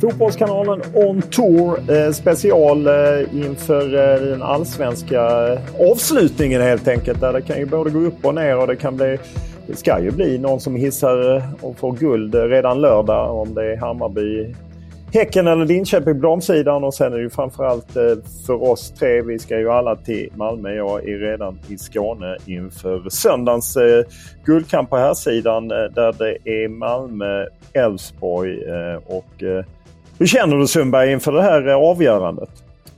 Fotbollskanalen On Tour eh, special eh, inför eh, den allsvenska eh, avslutningen helt enkelt. Där det kan ju både gå upp och ner och det kan bli det ska ju bli någon som hissar eh, och får guld eh, redan lördag om det är Hammarby, Häcken eller Linköping på damsidan och sen är det ju framförallt eh, för oss tre. Vi ska ju alla till Malmö. Jag är redan i Skåne inför söndagens eh, guldkamp på här sidan eh, där det är Malmö, Elfsborg och hur känner du Sundberg inför det här avgörandet?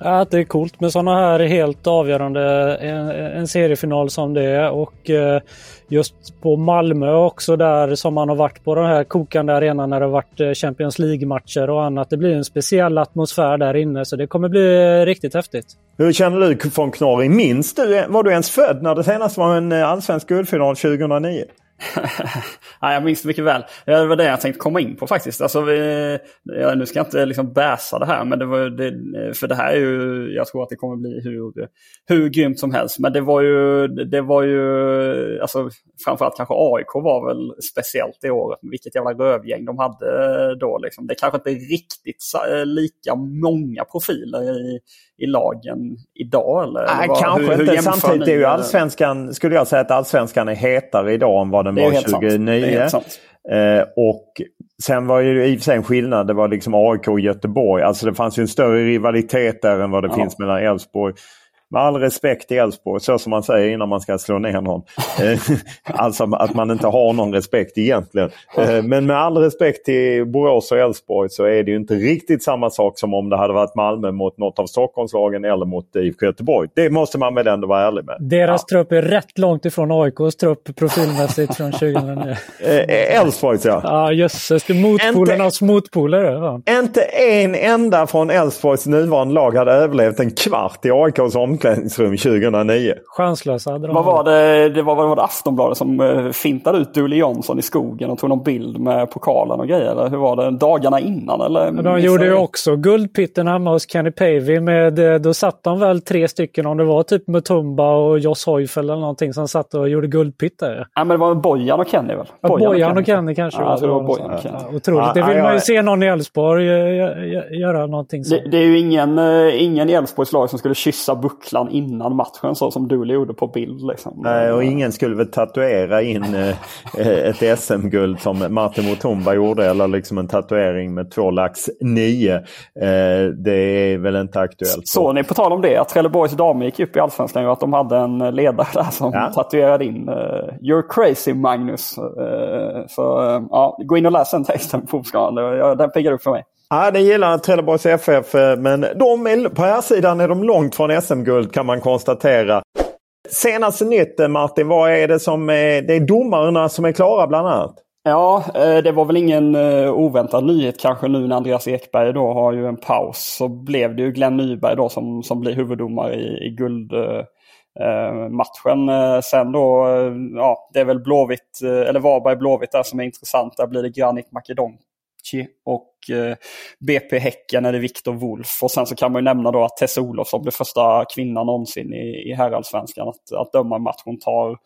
Att det är coolt med sådana här helt avgörande, en, en seriefinal som det är och eh, just på Malmö också där som man har varit på den här kokande arenan när det har varit eh, Champions League-matcher och annat. Det blir en speciell atmosfär där inne så det kommer bli eh, riktigt häftigt. Hur känner du von Knorring? Minns du, var du ens född när det senast var en allsvensk guldfinal 2009? ja, jag minns det mycket väl. Det var det jag tänkte komma in på faktiskt. Alltså, vi, ja, nu ska jag inte liksom bäsa det här, men det var, det, för det här är ju, jag tror att det kommer bli hur, hur grymt som helst. Men det var ju, det var ju alltså, framförallt kanske AIK var väl speciellt det året. Vilket jävla rövgäng de hade då. Liksom. Det kanske inte är riktigt lika många profiler i, i lagen idag? Eller? Nej, eller kanske hur, inte. Hur Samtidigt är ju allsvenskan, skulle jag säga att allsvenskan är hetare idag än vad den var 2009. Eh, och sen var ju i och för sig en skillnad. Det var liksom AIK och Göteborg. Alltså det fanns ju en större rivalitet där än vad det ja. finns mellan Elfsborg med all respekt till Elfsborg, så som man säger innan man ska slå ner någon. Eh, alltså att man inte har någon respekt egentligen. Eh, men med all respekt till Borås och Elfsborg så är det ju inte riktigt samma sak som om det hade varit Malmö mot något av Stockholmslagen eller mot IFK Göteborg. Det måste man väl ändå vara ärlig med. Deras ja. trupp är rätt långt ifrån AIKs trupp profilmässigt från 2009. Eh, Elfsborgs ja. Ja jösses, motpolernas motpoler. Ja. Inte en enda från Elfsborgs nuvarande lag hade överlevt en kvart i AIKs omklädningsrum omklädningsrum 2009. Chanslösa hade de. Vad var det? Det var, var det Aftonbladet som uh, fintade ut Dule Jonsson i skogen och tog någon bild med pokalen och grejer? Eller hur var det? Dagarna innan? Eller? Men de gjorde ju också Guldpitten hemma hos Kenny Pavey. Med, eh, då satt de väl tre stycken, om det var typ Mutumba och Joss Heufel eller någonting som satt och gjorde guldpitt där. Ja, men det var Bojan och Kenny väl? Ja, Bojan, Bojan och Kenny, kanske. Ja, det var Bojan och Kenny. Ja, otroligt. det vill man ju se någon i Elfsborg eh, göra någonting sånt. Det, det, är ju ingen, ingen i Elfsborgs lag som skulle kyssa bucklan innan matchen så som Dooley gjorde på bild. Liksom. Nej, och ingen skulle väl tatuera in eh, ett SM-guld som Martin Mutumba gjorde eller liksom en tatuering med två lax nio. Eh, det är väl inte aktuellt. Så ni på tal om det, att Trelleborgs damer gick upp i Allsvenskan ju att de hade en ledare där som ja. tatuerade in “You're crazy Magnus”. Så ja, gå in och läs den texten på Fotbollskanalen. Den piggar upp för mig. Ja, det gillar Trelleborgs FF, eh, men de är, på här sidan är de långt från SM-guld kan man konstatera. Senaste nytt Martin, vad är det som är, det är domarna som är klara bland annat? Ja, eh, det var väl ingen oväntad nyhet kanske nu när Andreas Ekberg då har ju en paus. Så blev det ju Glenn Nyberg då som, som blir huvuddomare i, i guld, eh, matchen. Eh, sen då, eh, ja, det är väl Blåvitt, eller Varberg-Blåvitt där som är intressant. Där blir det Granit Makedonki och Eh, BP Häcken är det Viktor Wolf. Och sen så kan man ju nämna då att Tess Olofsson blir första kvinnan någonsin i, i herrallsvenskan att, att döma Hon tar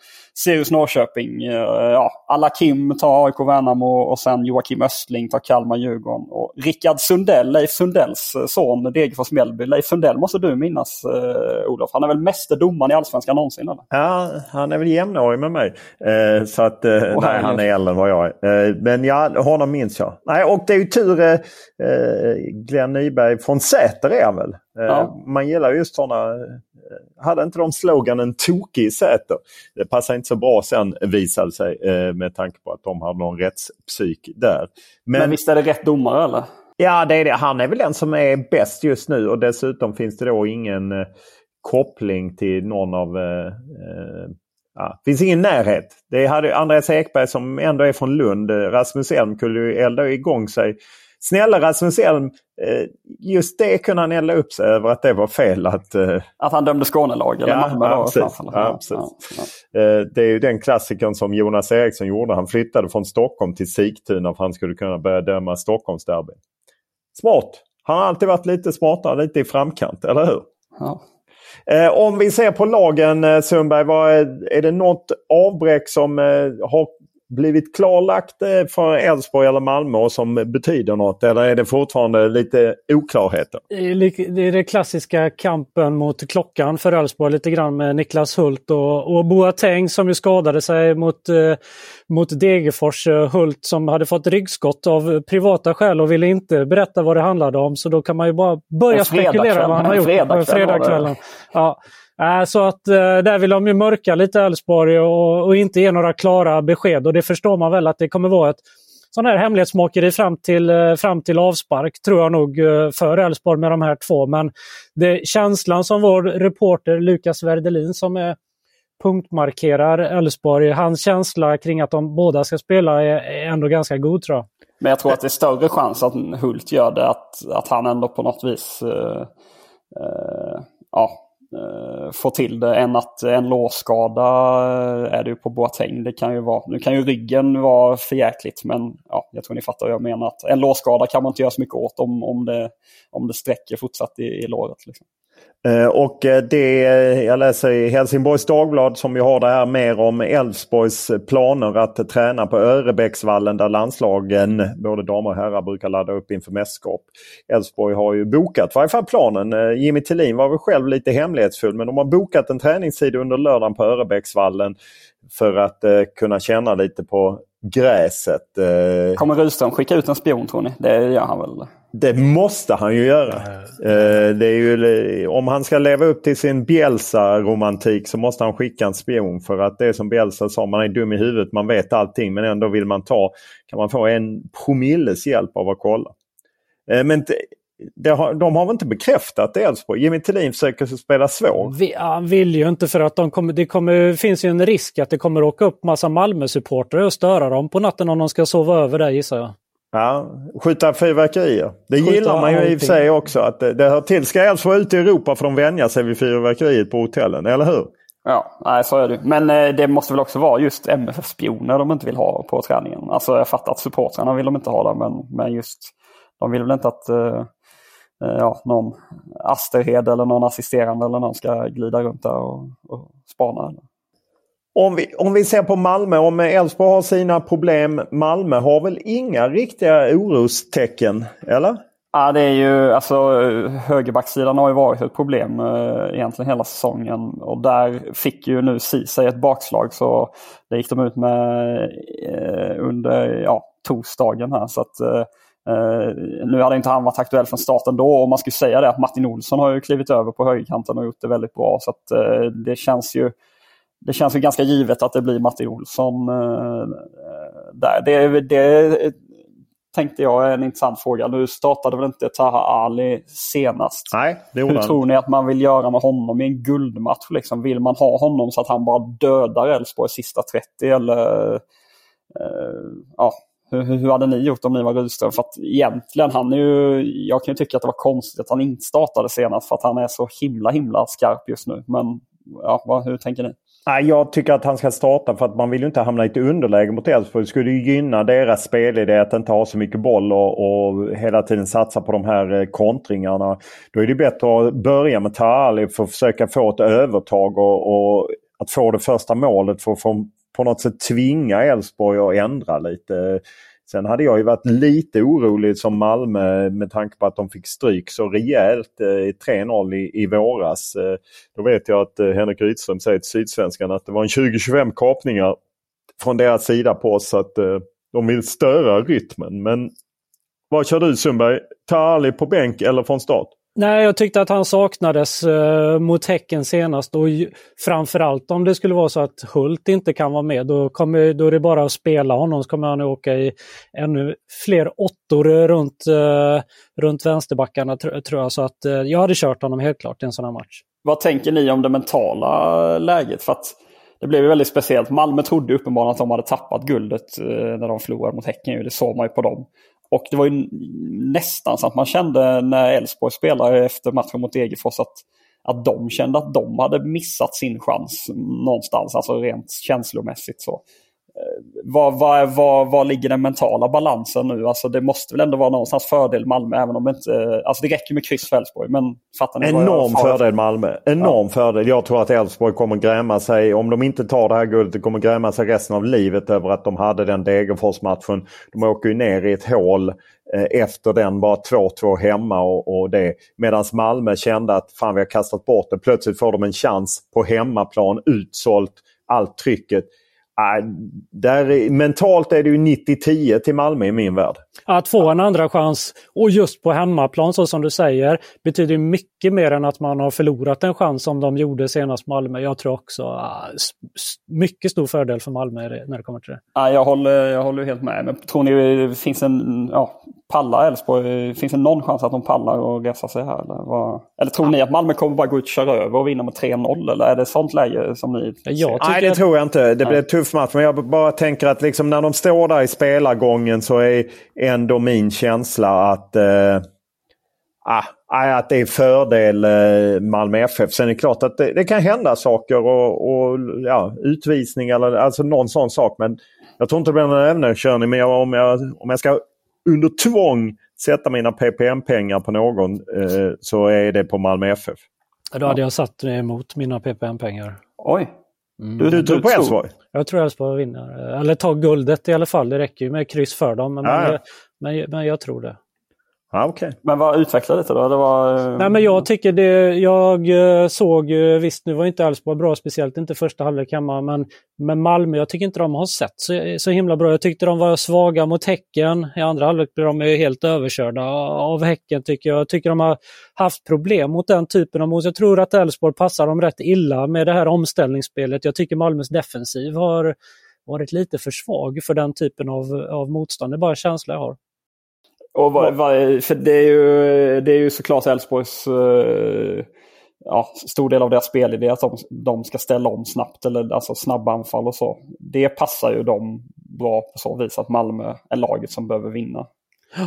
Sirius Norrköping. Eh, ja, alla Kim tar AIK Värnamo och sen Joakim Östling tar Kalmar Djurgården. Och Rickard Sundell, Leif Sundells eh, son, Degerfors Mjällby. Leif Sundell måste du minnas eh, Olof. Han är väl meste domaren i allsvenskan någonsin? Eller? Ja, han är väl jämnårig med mig. Eh, så att, eh, nej, han är äldre än vad jag är. Eh, men ja, honom minns jag. Nej, och det är ju tur eh, Glenn Nyberg från Säter är han väl? Ja. Man gillar just sådana. Eh, hade inte de sloganen tokig i Säter? Det passar inte så bra sen visade sig eh, med tanke på att de hade någon rättspsyk där. Men, Men visst är det rätt domare eller? Ja, det är det. han är väl den som är bäst just nu och dessutom finns det då ingen eh, koppling till någon av eh, Ja, finns ingen närhet. Det hade Andreas Ekberg som ändå är från Lund. Rasmus Elm kunde ju elda igång sig. Snälla Rasmus Elm, eh, just det kunde han elda upp sig över att det var fel att... Eh, att han dömde Skånelag? Eller ja, ja, precis. Ja, precis. Ja, ja. Det är ju den klassikern som Jonas Eriksson gjorde. Han flyttade från Stockholm till Sigtuna för att han skulle kunna börja döma Stockholmsderby. Smart! Han har alltid varit lite smartare, lite i framkant, eller hur? Ja. Eh, om vi ser på lagen eh, Sundberg, är, det något avbräck som eh, har blivit klarlagt eh, för Elfsborg eller Malmö som betyder något? Eller är det fortfarande lite oklarheter? Det är den klassiska kampen mot klockan för Elfsborg lite grann med Niklas Hult och, och Boateng som ju skadade sig mot, eh, mot Degerfors. Eh, Hult som hade fått ryggskott av privata skäl och ville inte berätta vad det handlade om. Så då kan man ju bara börja spekulera vad han har gjort. Fredagskvällen. Fredagskvällen. Ja. Äh, så att äh, där vill de ju mörka lite Elfsborg och, och, inte ge några klara besked. Och det förstår man väl att det kommer vara ett sån här hemlighetsmakeri fram till, eh, fram till avspark, tror jag nog, eh, för Elfsborg med de här två. Men det, känslan som vår reporter Lukas Werdelin som är punktmarkerar Elfsborg, hans känsla kring att de båda ska spela är, ändå ganska god tror jag. Men jag tror att det är större chans att Hult gör det, att, att han ändå på något vis ja, eh, Eh, få till det än att en låsskada eh, är det ju på Boateng. Det kan ju vara, nu kan ju ryggen vara förjäkligt men ja, jag tror ni fattar vad jag menar. Att en låsskada kan man inte göra så mycket åt om, om, det, om det sträcker fortsatt i, i låret. Liksom. Eh, och eh, det jag läser i Helsingborgs Dagblad som vi har det här mer om Elfsborgs planer att träna på Örebäcksvallen där landslagen, både damer och herrar, brukar ladda upp inför mästerskap. Elfsborg har ju bokat, i varje fall planen. Eh, Jimmy Tillin var väl själv lite hemlighetsfull men de har bokat en träningstid under lördagen på Örebäcksvallen för att kunna känna lite på gräset. Kommer Rydström skicka ut en spion tror ni? Det gör han väl? Det måste han ju göra. Eh, det är ju, om han ska leva upp till sin Bielsa-romantik så måste han skicka en spion. För att det är som Bielsa sa, man är dum i huvudet, man vet allting men ändå vill man ta, kan man få en promilles hjälp av att kolla. Eh, men har, de har väl inte bekräftat det Elfsborg? Jimmy Tillin försöker spela svår. Han vill ju inte för att de kommer, det kommer, finns ju en risk att det kommer åka upp massa Malmö-supportrar och störa dem på natten om de ska sova över där gissar jag. Ja, skjuta fyrverkerier. Det skjuta gillar man ju allting. i och för sig också. Att det, det hör till. Ska Elfsborg ut i Europa får de vänja sig vid fyrverkeriet på hotellen, eller hur? Ja, nej, så är det. Men eh, det måste väl också vara just MFF-spioner de inte vill ha på träningen. Alltså jag fattar att supportrarna vill de inte ha det, men, men just de vill väl inte att eh, eh ja, någon Asterhed eller någon assisterande eller någon ska glida runt där och, och spana. Om vi, om vi ser på Malmö, om Elfsborg har sina problem. Malmö har väl inga riktiga orostecken, eller? Ja, det är ju alltså högerbacksidan har ju varit ett problem eh, egentligen hela säsongen. Och där fick ju nu Ceesay ett bakslag så det gick de ut med eh, under ja, torsdagen här. Så att, eh, eh, nu hade inte han varit aktuell från starten då och man skulle säga det att Martin Olsson har ju klivit över på högerkanten och gjort det väldigt bra. Så att, eh, det känns ju det känns ju ganska givet att det blir Martin Olsson eh, där. Det, det tänkte jag är en intressant fråga. Nu startade väl inte Taha Ali senast? Nej, det Hur tror ni att man vill göra med honom i en guldmatch? Liksom? Vill man ha honom så att han bara dödar Elfsborg sista 30? Eller, eh, ja, hur, hur hade ni gjort om ni var Rydström? För att egentligen, han är ju, jag kan ju tycka att det var konstigt att han inte startade senast för att han är så himla himla skarp just nu. Men ja, vad, hur tänker ni? Nej, jag tycker att han ska starta för att man vill ju inte hamna i ett underläge mot Elfsborg. Det skulle ju gynna deras spelidé att inte ha så mycket boll och, och hela tiden satsa på de här eh, kontringarna. Då är det bättre att börja med Tarali för att försöka få ett övertag och, och att få det första målet för att få, på något sätt tvinga Elfsborg att ändra lite. Sen hade jag ju varit lite orolig som Malmö med tanke på att de fick stryk så rejält eh, 3-0 i, i våras. Eh, då vet jag att eh, Henrik Rydström säger till Sydsvenskan att det var en 20-25 kapningar från deras sida på oss. Så att eh, de vill störa rytmen. Men vad kör du Sundberg? Tarli på bänk eller från start? Nej, jag tyckte att han saknades eh, mot Häcken senast och framförallt om det skulle vara så att Hult inte kan vara med då, kommer, då är det bara att spela honom så kommer han åka i ännu fler åttor runt, eh, runt vänsterbackarna tror jag. Så att eh, jag hade kört honom helt klart i en sån här match. Vad tänker ni om det mentala läget? För att det blev ju väldigt speciellt. Malmö trodde uppenbarligen att de hade tappat guldet eh, när de förlorade mot Häcken. Det såg man ju på dem. Och det var ju nästan så att man kände när Elfsborg spelade efter matchen mot Degerfors att, att de kände att de hade missat sin chans någonstans, alltså rent känslomässigt. så. Var, var, var, var ligger den mentala balansen nu? Alltså det måste väl ändå vara någonstans fördel Malmö även om det inte... Alltså det räcker med kryss för Elfsborg men fattar ni Enorm fördel Malmö. Enorm ja. fördel. Jag tror att Elfsborg kommer gräma sig, om de inte tar det här guldet, kommer gräma sig resten av livet över att de hade den Degerfors-matchen. De åker ju ner i ett hål eh, efter den, bara 2-2 hemma och, och det. Medan Malmö kände att fan vi har kastat bort det. Plötsligt får de en chans på hemmaplan, utsålt, allt trycket. Äh, där, mentalt är det ju 90-10 till Malmö i min värld. Att få en andra chans och just på hemmaplan så som du säger betyder mycket mer än att man har förlorat en chans som de gjorde senast Malmö. Jag tror också uh, mycket stor fördel för Malmö när det kommer till det. Ja, jag, håller, jag håller helt med. Men tror ni det finns en, ja, pallar Elfsborg? Finns det någon chans att de pallar och resa sig här? Eller, vad? eller tror ni att Malmö kommer bara gå ut och köra över och vinna med 3-0? Eller är det sånt läge som ni jag Nej, det att... tror jag inte. Det blir en tuff match. Men jag bara tänker att liksom när de står där i spelargången så är ändå min känsla att eh, ah, att det är fördel eh, Malmö FF. Sen är det klart att det, det kan hända saker och, och ja, utvisning eller alltså någon sån sak. Men jag tror inte det blir någon övningskörning. Men jag, om, jag, om jag ska under tvång sätta mina PPM-pengar på någon eh, så är det på Malmö FF. Då hade jag satt emot mina PPM-pengar. Oj! Mm. Du, du tror på Elfsborg? Jag tror Elfsborg vinner. Eller tar guldet i alla fall. Det räcker ju med kryss för dem. Men, ja. men, men jag tror det. Ah, okay. Men vad utvecklade lite då? Det var... Nej, men jag tycker det, jag eh, såg, visst nu var inte Elfsborg bra, speciellt inte första halvlek hemma, men, men Malmö, jag tycker inte de har sett så, så himla bra. Jag tyckte de var svaga mot Häcken. I andra halvlek blev de helt överkörda av Häcken tycker jag. Jag tycker de har haft problem mot den typen av motstånd. Jag tror att Elfsborg passar dem rätt illa med det här omställningsspelet. Jag tycker Malmös defensiv har varit lite för svag för den typen av, av motstånd. Det är bara en känsla jag har. Och vad, vad, för det är ju, det är ju såklart Elfsborgs uh, ja, stor del av deras spelidé att de, de ska ställa om snabbt. Eller alltså snabba anfall och så. Det passar ju dem bra på så vis att Malmö är laget som behöver vinna.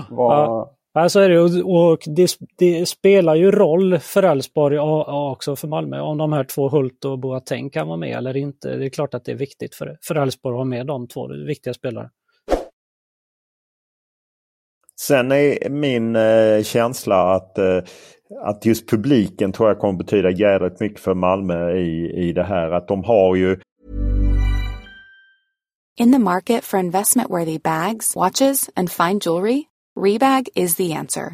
Var... Ja. Ja, så är det. Och det, det spelar ju roll för Elfsborg och också för Malmö om de här två Hult och Boateng kan vara med eller inte. Det är klart att det är viktigt för Elfsborg att ha med de två viktiga spelare. Sen är min eh, känsla att, eh, att just publiken tror jag kommer betyda jävligt mycket för Malmö i, i det här. Att de har ju... In the market for investment worthy bags, watches and fine jewelry, Rebag is the answer.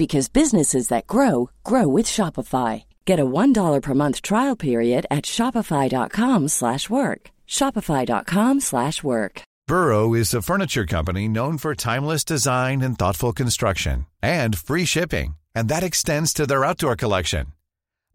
because businesses that grow grow with Shopify. Get a $1 per month trial period at shopify.com/work. shopify.com/work. Burrow is a furniture company known for timeless design and thoughtful construction and free shipping, and that extends to their outdoor collection.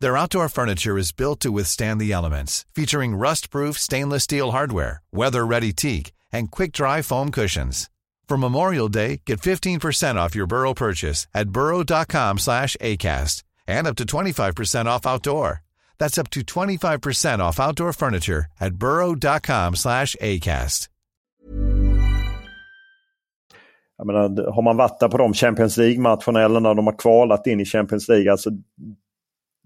Their outdoor furniture is built to withstand the elements, featuring rust-proof stainless steel hardware, weather-ready teak, and quick-dry foam cushions. For Memorial Day, get 15% off your Burrow purchase at burrow.com slash ACAST and up to 25% off outdoor. That's up to 25% off outdoor furniture at burrow.com slash ACAST. Jag menar, har man vattat på de Champions League-matcherna eller när de har kvalat in i Champions League. Alltså,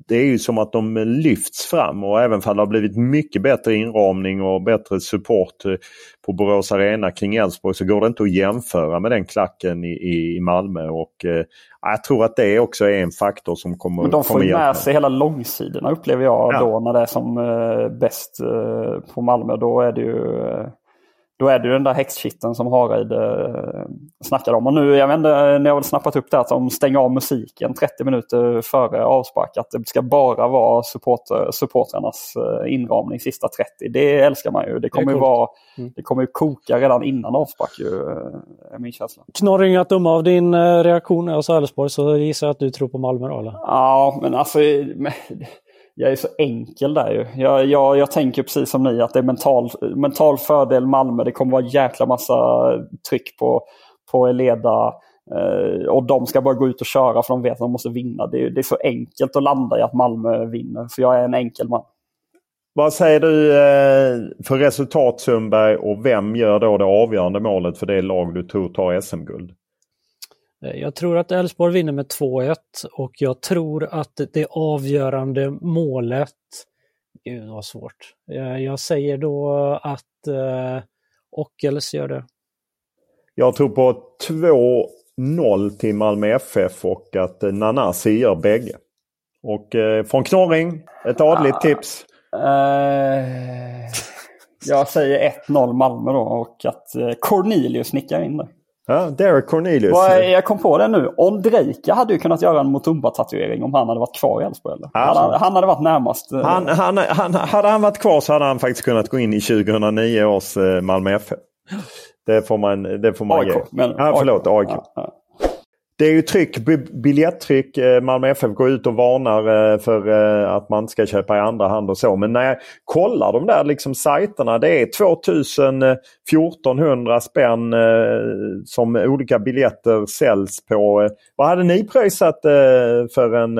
det är ju som att de lyfts fram och även om det har blivit mycket bättre inramning och bättre support eh, på Borås Arena kring Elfsborg så går det inte att jämföra med den klacken i, i Malmö. Och, eh, jag tror att det också är en faktor som kommer Men de får ju med sig hela långsidorna upplever jag Ja. då när det är som eh, bäst eh, på Malmö. Då är det ju eh, då är det ju den där häxkitteln som Hareid eh, snackade om. Och nu, jag vet inte, ni har väl snappat upp det att de stänger av musiken 30 minuter före avspark. Att det ska bara vara supporter, supportrarnas eh, inramning sista 30. Det älskar man ju. Det kommer, ju, coolt. vara, Mm. det kommer ju koka redan innan avspark ju, eh, är min känsla. Knorring, att döma av din eh, reaktion sa Elfsborg så gissar jag att du tror på Malmö då eller? Ja, men alltså men, jag är så enkel där ju. Jag, jag, jag tänker precis som ni att det är mental, mental fördel Malmö. Det kommer vara en jäkla massa tryck på, på Eleda. Eh, och de ska bara gå ut och köra för de vet att de måste vinna. Det, är- det är så enkelt att landa i att Malmö vinner. För jag är en enkel man. Vad säger du eh, för resultat Sundberg och vem gör då det avgörande målet för det lag du tror tar SM-guld? Eh, Jag tror att Elfsborg vinner med 2-1 och jag tror att det avgörande målet... Gud vad svårt. Jag, jag säger då att eh, Ockels gör det. Jag tror på 2-0 till Malmö FF och att eh, Nanasi gör bägge. Och eh, från Knorring, ett adligt tips. Eh, jag säger 1-0 Malmö då och att eh, Cornelius nickar in det. Ja, Derek Cornelius. Vad, jag kom på det nu. Ondrejka hade ju kunnat göra en Mutumba-tatuering om han hade varit kvar i Elfsborg. Ja. Han, hade- han hade varit närmast. eh, Han, han, han, hade han varit kvar så hade han faktiskt kunnat gå in i 2009 års eh, Malmö FF. Det får man, det får man AIK, ge. men- ja, förlåt, AIK. Ja, ja. Det är ju tryck, bi- biljetttryck. Eh, Malmö FF går ut och varnar eh, för eh, att man ska köpa i andra hand och så. Men när jag kollar de där liksom sajterna. Det är 2000 eh, 1400 spänn som olika biljetter säljs på. Vad hade ni pröjsat för en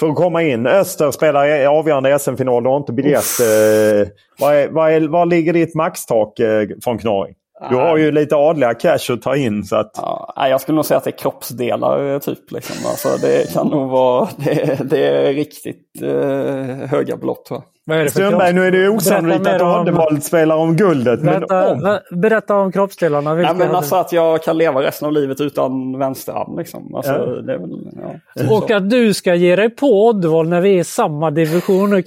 för att komma in. Öster spelar avgörande SM-final. Du har inte biljett. Vad, är, vad, är, vad ligger ditt maxtak från Knorring? Du har ju lite adliga cash att ta in. Så att, Ja, nej, jag skulle nog säga att det är kroppsdelar eh, typ. Liksom. Alltså, det kan nog vara, det, det är riktigt eh, höga belopp. Vad är det Strömberg, nu är det ju osannolikt att om- Oddevall spelar om guldet. Men Berätta, om. berätta om kroppsdelarna. Nej, men hade- alltså att jag kan leva resten av livet utan vänsterarm. Liksom. Alltså, Ja. det är väl, ja. Och att du ska ge dig på Oddevall när vi är i samma division nu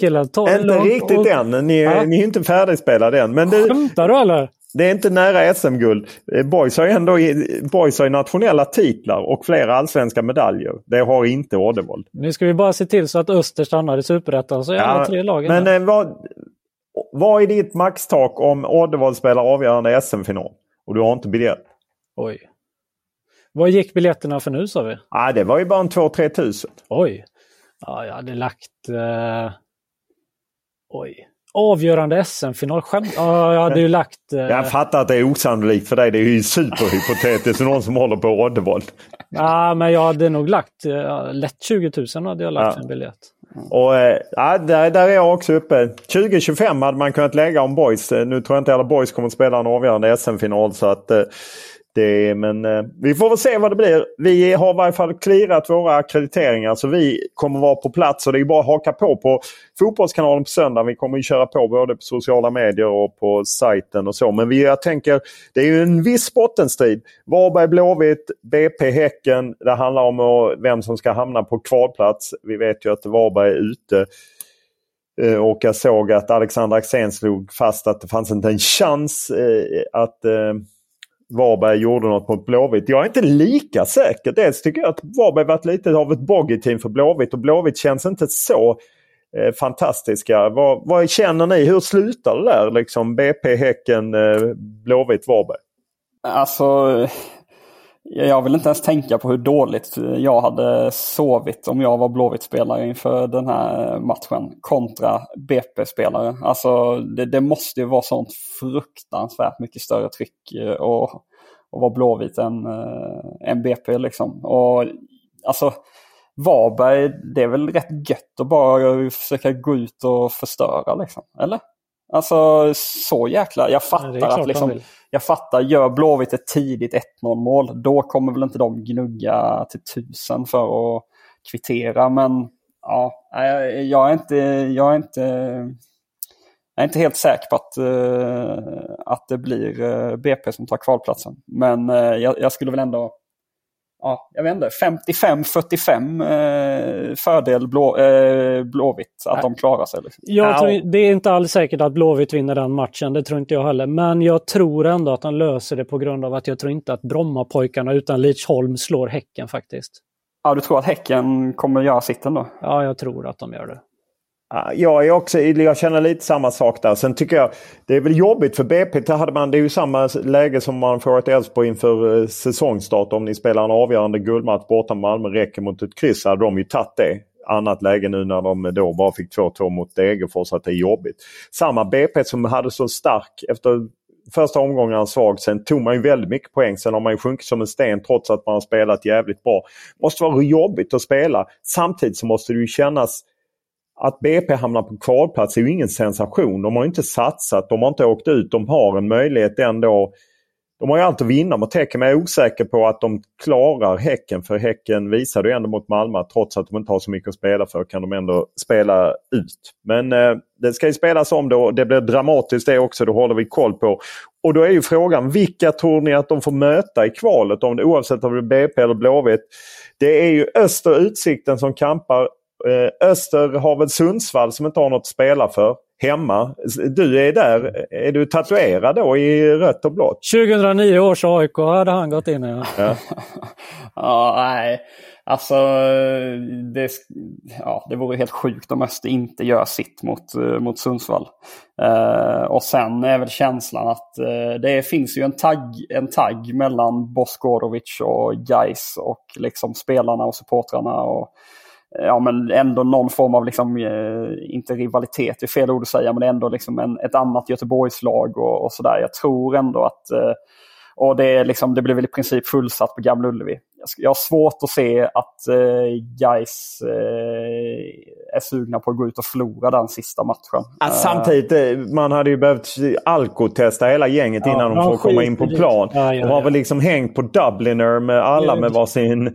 det Inte riktigt och- än. Ni, Ja. ni är inte färdigspelade än. Men det, Skämtar du eller? Det är inte nära SM-guld. Eh, Boys har ändå Boys har nationella titlar och flera allsvenska medaljer. Det har inte Oddevall. Nu ska vi bara se till så att Öster stannar i Superettan så är alla tre lagen men där. eh, vad, vad är ditt maxtak om Oddevall spelar avgörande SM-final? Och du har inte biljett? Oj. Vad gick biljetterna för nu sa vi? Ah, det var ju bara en 2-3 tusen. Oj. Ja, jag hade lagt... Eh... Oj. Avgörande SM-final. Skämt. Ja, jag hade ju lagt... Eh... Jag fattar att det är osannolikt för dig. Det är ju superhypotetiskt. någon som håller på Oddevall. Ja, men jag hade nog lagt... Eh, lätt 20 000 hade jag lagt Ja. en biljett. Och, eh, där, där är jag också uppe. 2025 hade man kunnat lägga om Boys. Eh, Nu tror jag inte alla Boys kommer att spela en avgörande SM-final. Så att, eh, det, men eh, vi får väl se vad det blir. Vi har i varje fall clearat våra akkrediteringar så vi kommer vara på plats. och Det är bara att haka på på Fotbollskanalen på söndag. Vi kommer ju köra på både på sociala medier och på sajten och så. Men vi, jag tänker, det är ju en viss bottenstrid. Varberg, Blåvitt, BP, Häcken. Det handlar om vem som ska hamna på kvalplats. Vi vet ju att Varberg är ute. Eh, och jag såg att Alexander Axén slog fast att det fanns inte en chans eh, att eh, Varberg gjorde något mot Blåvitt. Jag är inte lika säker. Dels tycker jag att Varberg varit lite av ett bogey-team för Blåvitt och Blåvitt känns inte så eh, fantastiska. Vad, vad, känner ni? Hur slutar det där? Liksom BP, Häcken, eh, Blåvitt, Varberg? Alltså, jag vill inte ens tänka på hur dåligt jag hade sovit om jag var Blåvitt-spelare inför den här matchen kontra BP-spelare. Alltså det, det, måste ju vara sånt fruktansvärt mycket större tryck och, och vara Blåvitt än, äh, än BP liksom. Och alltså Varberg, det är väl rätt gött att bara försöka gå ut och förstöra liksom, eller? Alltså så jäkla, jag fattar ja, att liksom, jag fattar, gör Blåvitt ett tidigt 1-0 mål, då kommer väl inte de gnugga till tusen för att kvittera. Men ja, jag är inte, jag är inte, jag är inte helt säker på att, uh, att det blir uh, BP som tar kvalplatsen. Men uh, jag, jag, skulle väl ändå ja, jag vet inte, 55-45 eh, fördel blå, eh, Blåvitt att Nej. de klarar sig. Liksom. Jag tror, det är inte alls säkert att Blåvitt vinner den matchen, det tror inte jag heller. Men jag tror ändå att de löser det på grund av att jag tror inte att Brommapojkarna utan Lidsholm slår Häcken faktiskt. Ja, du tror att Häcken kommer göra sitt ändå? Ja, jag tror att de gör det. Ah, jag, är också, jag känner lite samma sak där. Sen tycker jag det är väl jobbigt för BP. Det, hade man, det är ju samma läge som man får ett Elfsborg inför eh, säsongstart. Om ni spelar en avgörande guldmatch borta med Malmö räcker mot ett kryss hade de ju tagit det. Annat läge nu när de då bara fick 2-2 mot Degerfors att det är jobbigt. Samma BP som hade så stark efter första omgången svag. Sen tog man ju väldigt mycket poäng. Sen har man ju sjunkit som en sten trots att man har spelat jävligt bra. måste vara jobbigt att spela. Samtidigt så måste det ju kännas att BP hamnar på kvalplats är ju ingen sensation. De har inte satsat, de har inte åkt ut. De har en möjlighet ändå. De har ju allt att vinna mot Häcken men jag är osäker på att de klarar Häcken. För Häcken visade ju ändå mot Malmö trots att de inte har så mycket att spela för kan de ändå spela ut. Men eh, det ska ju spelas om då. Det blir dramatiskt det också. Det håller vi koll på. Och då är ju frågan vilka tror ni att de får möta i kvalet? Om det, oavsett om det är BP eller Blåvitt. Det är ju Öster Utsikten som kampar Eh, Öster har väl Sundsvall som inte har något att spela för hemma. Du är där. Är du tatuerad då i rött och blått? 2009 års AIK hade han gått in i. Ja. ja, nej. Alltså, det, ja, det vore helt sjukt om Öster inte gör sitt mot, eh, mot Sundsvall. Uh, och sen är väl känslan att uh, det finns ju en tagg, en tagg mellan Boskorovic och Gais och liksom spelarna och supportrarna. Och, ja, men ändå någon form av, liksom, eh, inte rivalitet, det är fel ord att säga, men ändå liksom en, ett annat Göteborgslag och, och sådär. Jag tror ändå att, eh, och det, liksom, det blir väl i princip fullsatt på Gamla Ullevi jag har svårt att se att eh, Gais eh, är sugna på att gå ut och förlora den sista matchen. Ja, samtidigt, eh, man hade ju behövt alkotesta hela gänget ja, innan de får komma in på plan. Ja, ja, de har väl liksom hängt på Dubliner med alla med varsin eh,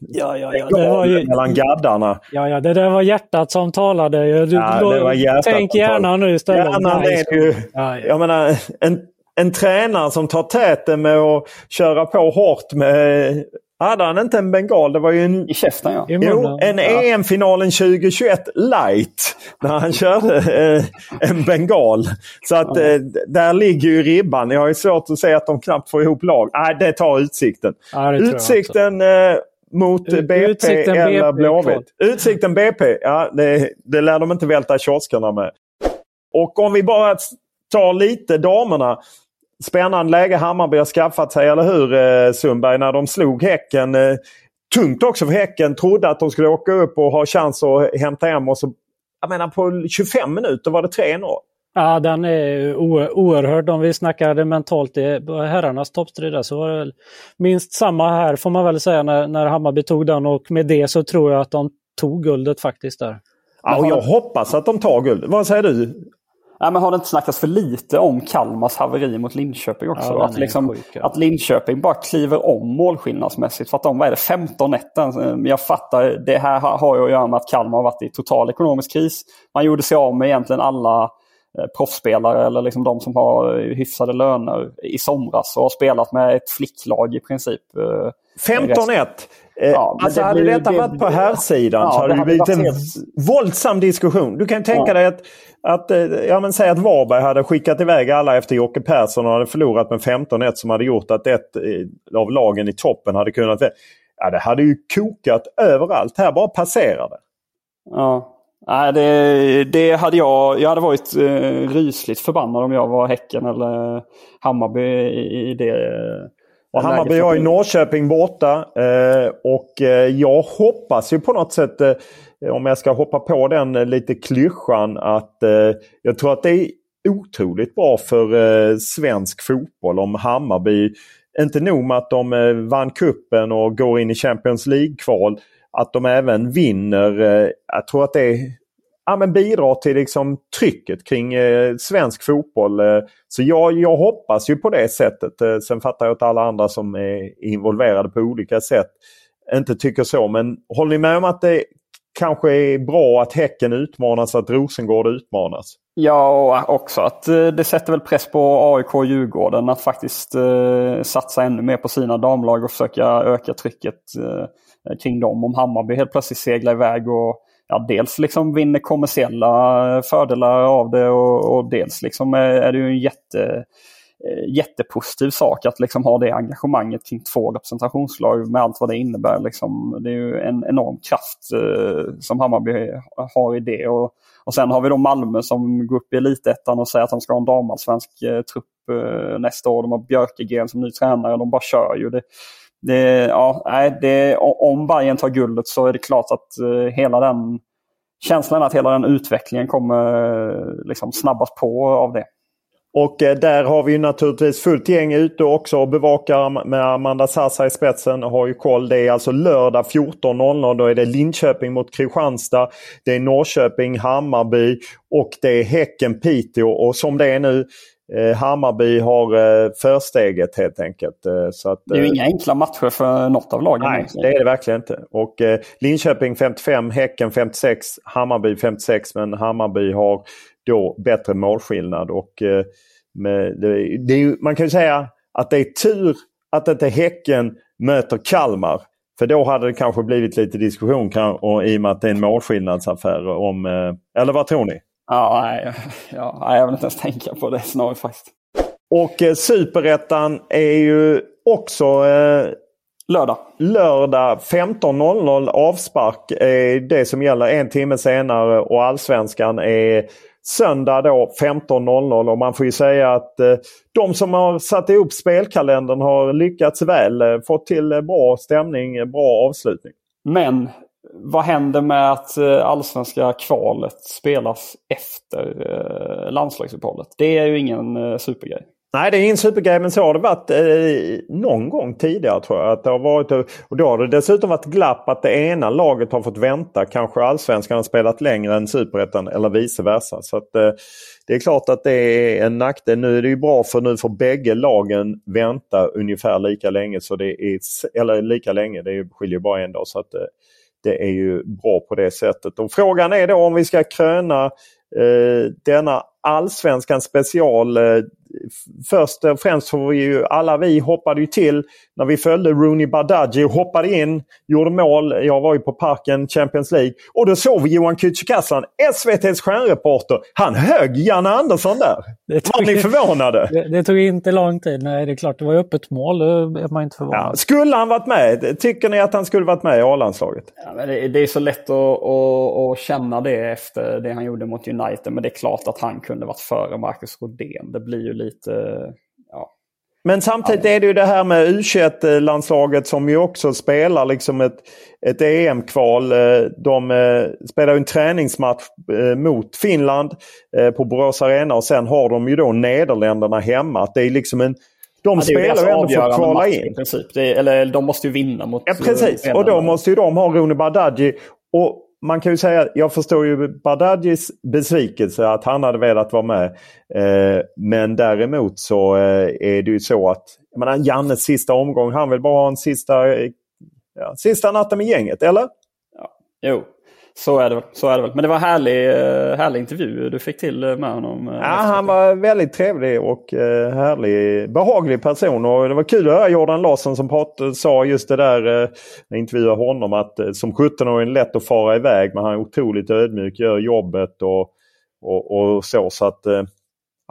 ja, ja, ja. Det var ju, mellan gaddarna. Ja, ja, det där var hjärtat som talade. Du, ja, det var hjärtat tänk gärna nu istället. Hjärnan är ju, ja, ja. Jag menar, en en tränare som tar täten med att köra på hårt med hade han inte en bengal? Det var ju en... I käften ja. Jo, en ja. EM-finalen 2021 light. När han körde eh, en bengal. Så att eh, där ligger ju ribban. Jag har ju svårt att se att de knappt får ihop lag. Nej, det tar Utsikten. Ja, det utsikten eh, mot U BP utsikten eller Blåvitt. Utsikten BP, ja det, det lär de inte välta kioskerna med. Och om vi bara tar lite damerna. Spännande läge Hammarby har skaffat sig, eller hur eh, Sundberg? När de slog Häcken. Eh, tungt också för Häcken. Trodde att de skulle åka upp och ha chans att hämta hem. Och så, jag menar på 25 minuter var det 3-0. Ja, den är oerhörd. Om vi snackade mentalt i herrarnas toppstrid så var det minst samma här får man väl säga när, när Hammarby tog den och med det så tror jag att de tog guldet faktiskt där. Ja, och jag hoppas att de tar guld. Vad säger du? Ja, men har det inte snackats för lite om Kalmars haveri mot Linköping också? Ja, att, liksom, att Linköping bara kliver om målskillnadsmässigt. För att de, vad är det, 15-1? Jag fattar, det här har ju att göra med att Kalmar har varit i total ekonomisk kris. Man gjorde sig av med egentligen alla proffsspelare eller liksom de som har hyfsade löner i somras och har spelat med ett flicklag i princip. 15-1. Eh, Eh, ja, alltså det hade blir, detta varit på här sidan ja, så hade det, blivit en helt... våldsam diskussion. Du kan tänka ja. dig att, att eh, ja, men säg att Varberg hade skickat iväg alla efter Jocke Persson och hade förlorat med 15-1 som hade gjort att ett eh, av lagen i toppen hade kunnat... Ja, det hade ju kokat överallt. Här bara passerade. Ja. Nej, det, det, hade jag. Jag hade varit eh, rysligt förbannad om jag var Häcken eller Hammarby i, i det och Hammarby har ju Norrköping borta. Eh, och eh, jag hoppas ju på något sätt, eh, om jag ska hoppa på den lite klyschan, att jag tror att det är otroligt bra för svensk fotboll om Hammarby, inte nog med att de vann kuppen och går in i Champions League-kval, att de även vinner. Jag tror att det är ja, men bidrar till liksom trycket kring eh, svensk fotboll. Eh, så jag, jag hoppas ju på det sättet. Eh, sen fattar jag att alla andra som är involverade på olika sätt inte tycker så. Men håller ni med om att det kanske är bra att Häcken utmanas, att Rosengård utmanas? Ja, och eh, också att eh, det sätter väl press på AIK och Djurgården att faktiskt eh, satsa ännu mer på sina damlag och försöka öka trycket eh, kring dem. Om Hammarby helt plötsligt seglar iväg och ja, dels liksom vinner kommersiella fördelar av det och, och dels liksom är, är, det ju en jätte, eh, jättepositiv sak att liksom ha det engagemanget kring två representationslag med allt vad det innebär. Liksom. Det är ju en enorm kraft eh, som Hammarby har i det. Och, och sen har vi då Malmö som går upp i elitettan och säger att de ska ha en damallsvensk eh, trupp eh, nästa år. De har Björkegren som ny tränare. De bara kör ju. Det, det, ja, nej, det, om Bayern tar guldet så är det klart att uh, hela den känslan att hela den utvecklingen kommer eh, liksom snabbas på av det. Och eh, där har vi naturligtvis fullt gäng ute också och bevakar med Amanda Sassa i spetsen. Har ju koll. Det är alltså lördag 14.00. Då är det Linköping mot Kristianstad. Det är Norrköping, Hammarby och det är Häcken-Piteå. Och som det är nu eh, Hammarby har eh, försteget helt enkelt. Så att, det är ju inga enkla matcher för något av lagen. Nej, det är det verkligen inte. Och Linköping 55, Häcken 56, Hammarby 56. Men Hammarby har då bättre målskillnad. Och, eh, med, det, det är, man kan ju säga att det är tur att inte Häcken möter Kalmar. För då hade det kanske blivit lite diskussion kan, i och med att det är en målskillnadsaffär. Om, eh, eller vad tror ni? Ja, nej, ja, jag vill inte ens tänka på det snarare faktiskt. Och eh, superettan är ju också eh, lördag. Lördag 15.00 avspark är det som gäller en timme senare och allsvenskan är söndag då 15.00 och man får ju säga att eh, de som har satt ihop spelkalendern har lyckats väl. Eh, fått till eh, bra stämning, eh, bra avslutning. Men vad händer med att eh, allsvenska kvalet spelas efter eh, landslagsuppehållet? Det är ju ingen supergrej. Nej, det är ingen supergrej, men så har det varit eh, någon gång tidigare tror jag. Att det har varit, eh, och då har det dessutom varit glapp att det ena laget har fått vänta. Kanske allsvenskan har spelat längre än superettan eller vice versa. Så att, eh, det är klart att det är en nackdel. Nu är det ju bra för nu får bägge lagen vänta ungefär lika länge. Så det är, eller lika länge, det skiljer bara en dag. Så att, eh, det är ju bra på det sättet. Och frågan är då om vi ska kröna eh, denna allsvenskan special eh, först och främst får vi ju, alla vi hoppade ju till när vi följde Rooney Badaji och hoppade in, gjorde mål. Jag var ju på Parken Champions League och då såg vi Johan Kücükaslan, SVTs stjärnreporter. Han högg Janne Andersson där. Var ni förvånade? Det, det, tog inte lång tid. Nej, det är klart. Det var ju öppet mål. Då är man inte förvånad. Ja, skulle han varit med? Tycker ni att han skulle varit med i A-landslaget? Ja, det, det, är så lätt att, att, att, känna det efter det han gjorde mot United. Men det är klart att han kunde varit före Marcus Rodén. Det blir ju lite ja. Men samtidigt är det ju det här med U21-landslaget som ju också spelar liksom ett, ett EM-kval. Eh, de eh, spelar en träningsmatch eh, mot Finland på Borås Arena och sen har de ju då Nederländerna hemma. Det är liksom en de ja, spelar ju ändå för att kvala in. Princip. Är, eller de måste ju vinna mot... Ja precis och då måste ju de ha Rune Badaji. Och man kan ju säga, jag förstår ju Bardghis besvikelse att han hade velat vara med. Eh, men däremot så eh, är det ju så att, jag menar Jannes sista omgång, han vill bara ha en sista, eh, ja, sista natten med gänget, eller? Ja, jo, så är det. Så är det väl. Men det var härlig, eh, härlig intervju du fick till med honom. Ja, han var väldigt trevlig och härlig, behaglig person. Och det var kul att höra Jordan Larsson som prat, sa just det där, när jag intervjuade honom, att som 17-åring är lätt att fara iväg men han är otroligt ödmjuk, gör jobbet och, och, och så. så att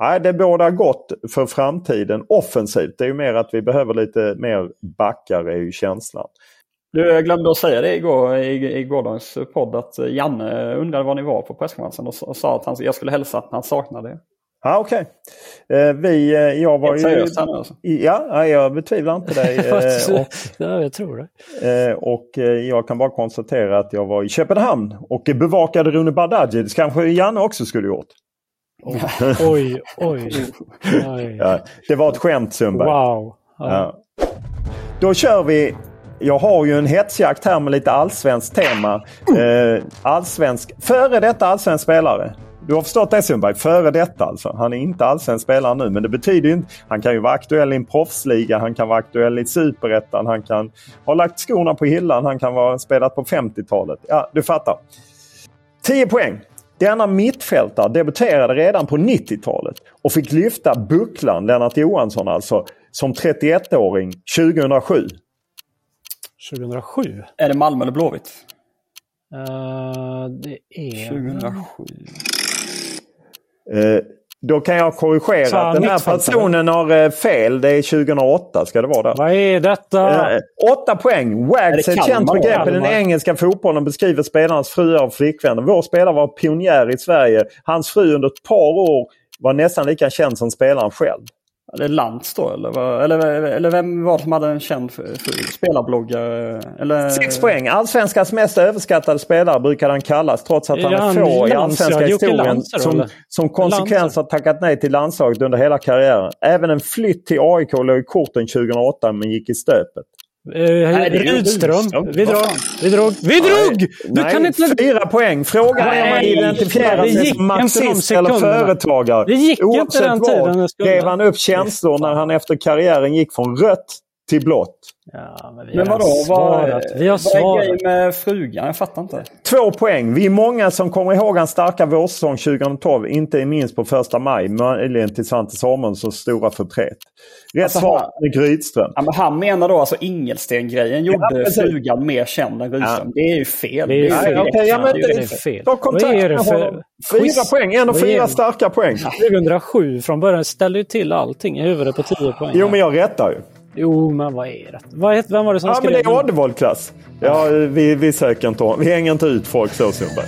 Nej, det bådar gott för framtiden offensivt. Det är ju mer att vi behöver lite mer backar är ju känslan. Du, jag glömde att säga det igår i, i gårdagens podd att Janne undrade var ni var på presskonferensen och, och sa att han, jag skulle hälsa att han saknade det. Ja, Okej. Okay. Eh, vi, eh, jag var ju... Alltså. Ja, jag betvivlar inte dig. Eh, och, ja, jag tror det. Och jag kan bara konstatera att jag var i Köpenhamn och bevakade Rune Bardghji. Det kanske Janne också skulle gjort. Oj, oj, oj. Ja, det var ett skämt Sundberg. Wow. Ja. Då kör vi jag har ju en hetsjakt här med lite allsvenskt tema. Eh, allsvensk, före detta allsvensk spelare. Du har förstått det Sundberg? Före detta alltså. Han är inte allsvensk spelare nu men det betyder ju inte... Han kan ju vara aktuell i en proffsliga, han kan vara aktuell i superettan, han kan ha lagt skorna på hyllan, han kan vara spelat på 50-talet. Ja, du fattar. 10 poäng. Denna mittfältare debuterade redan på 90-talet och fick lyfta bucklan, Lennart Johansson alltså, som 31-åring 2007. 2007? Är det Malmö eller Blåvitt? Uh, det är... 2007. Uh, då kan jag korrigera att den här personen har uh, fel. Det är 2008 ska det vara. Där. Vad är detta? Uh, åtta poäng. Wags är ett känt begrepp i den engelska fotbollen beskriver spelarnas fruar och flickvänner. Vår spelare var pionjär i Sverige. Hans fru under ett par år var nästan lika känd som spelaren själv. Eller Lantz då? Eller, eller, eller vem var det som hade en känd spelarblogga? Eller... Sex poäng. Allsvenskans mest överskattade spelare brukar han kallas trots att han är få i allsvenska ja, historien Lantz, som, som konsekvens har tackat nej till landslaget under hela karriären. Även en flytt till AIK låg i korten 2008 men gick i stöpet. Eh, Rydström. Vi drog. Vi drog. Vi drog! Du Nej, kan inte... Fyra poäng. Frågan är om man identifierar sig som marxist eller företagare. Det gick Oavsett inte den tiden. Gav han upp känslor när han efter karriären gick från rött till blått. Ja, men, men vadå? Vad, vi har vad är grejen med frugan? Jag fattar inte. Två poäng. Vi är många som kommer ihåg hans starka vårsäsong 2012. Inte minst på första maj. Möjligen till Svante Samuelssons stora förtret. Rätt alltså, svar med Rydström. Ja, men han menar då alltså Ingelsten-grejen gjorde ja, frugan mer känd än Rydström. Ja. Det är ju fel. Det är, fel. Ja, okay, ja, men det, är fel. Ta kontakt för... Fyra poäng. En och fyra starka poäng. 2007 från början ställde ju till allting i huvudet på 10 poäng. Jo, men jag rättar ju. Jo, men vad är det? Vad, vem var det som ja, skrev? Ja, men det är Oddevall-klass. Ja, vi, vi söker inte. Vi hänger inte ut folk så, Sundberg.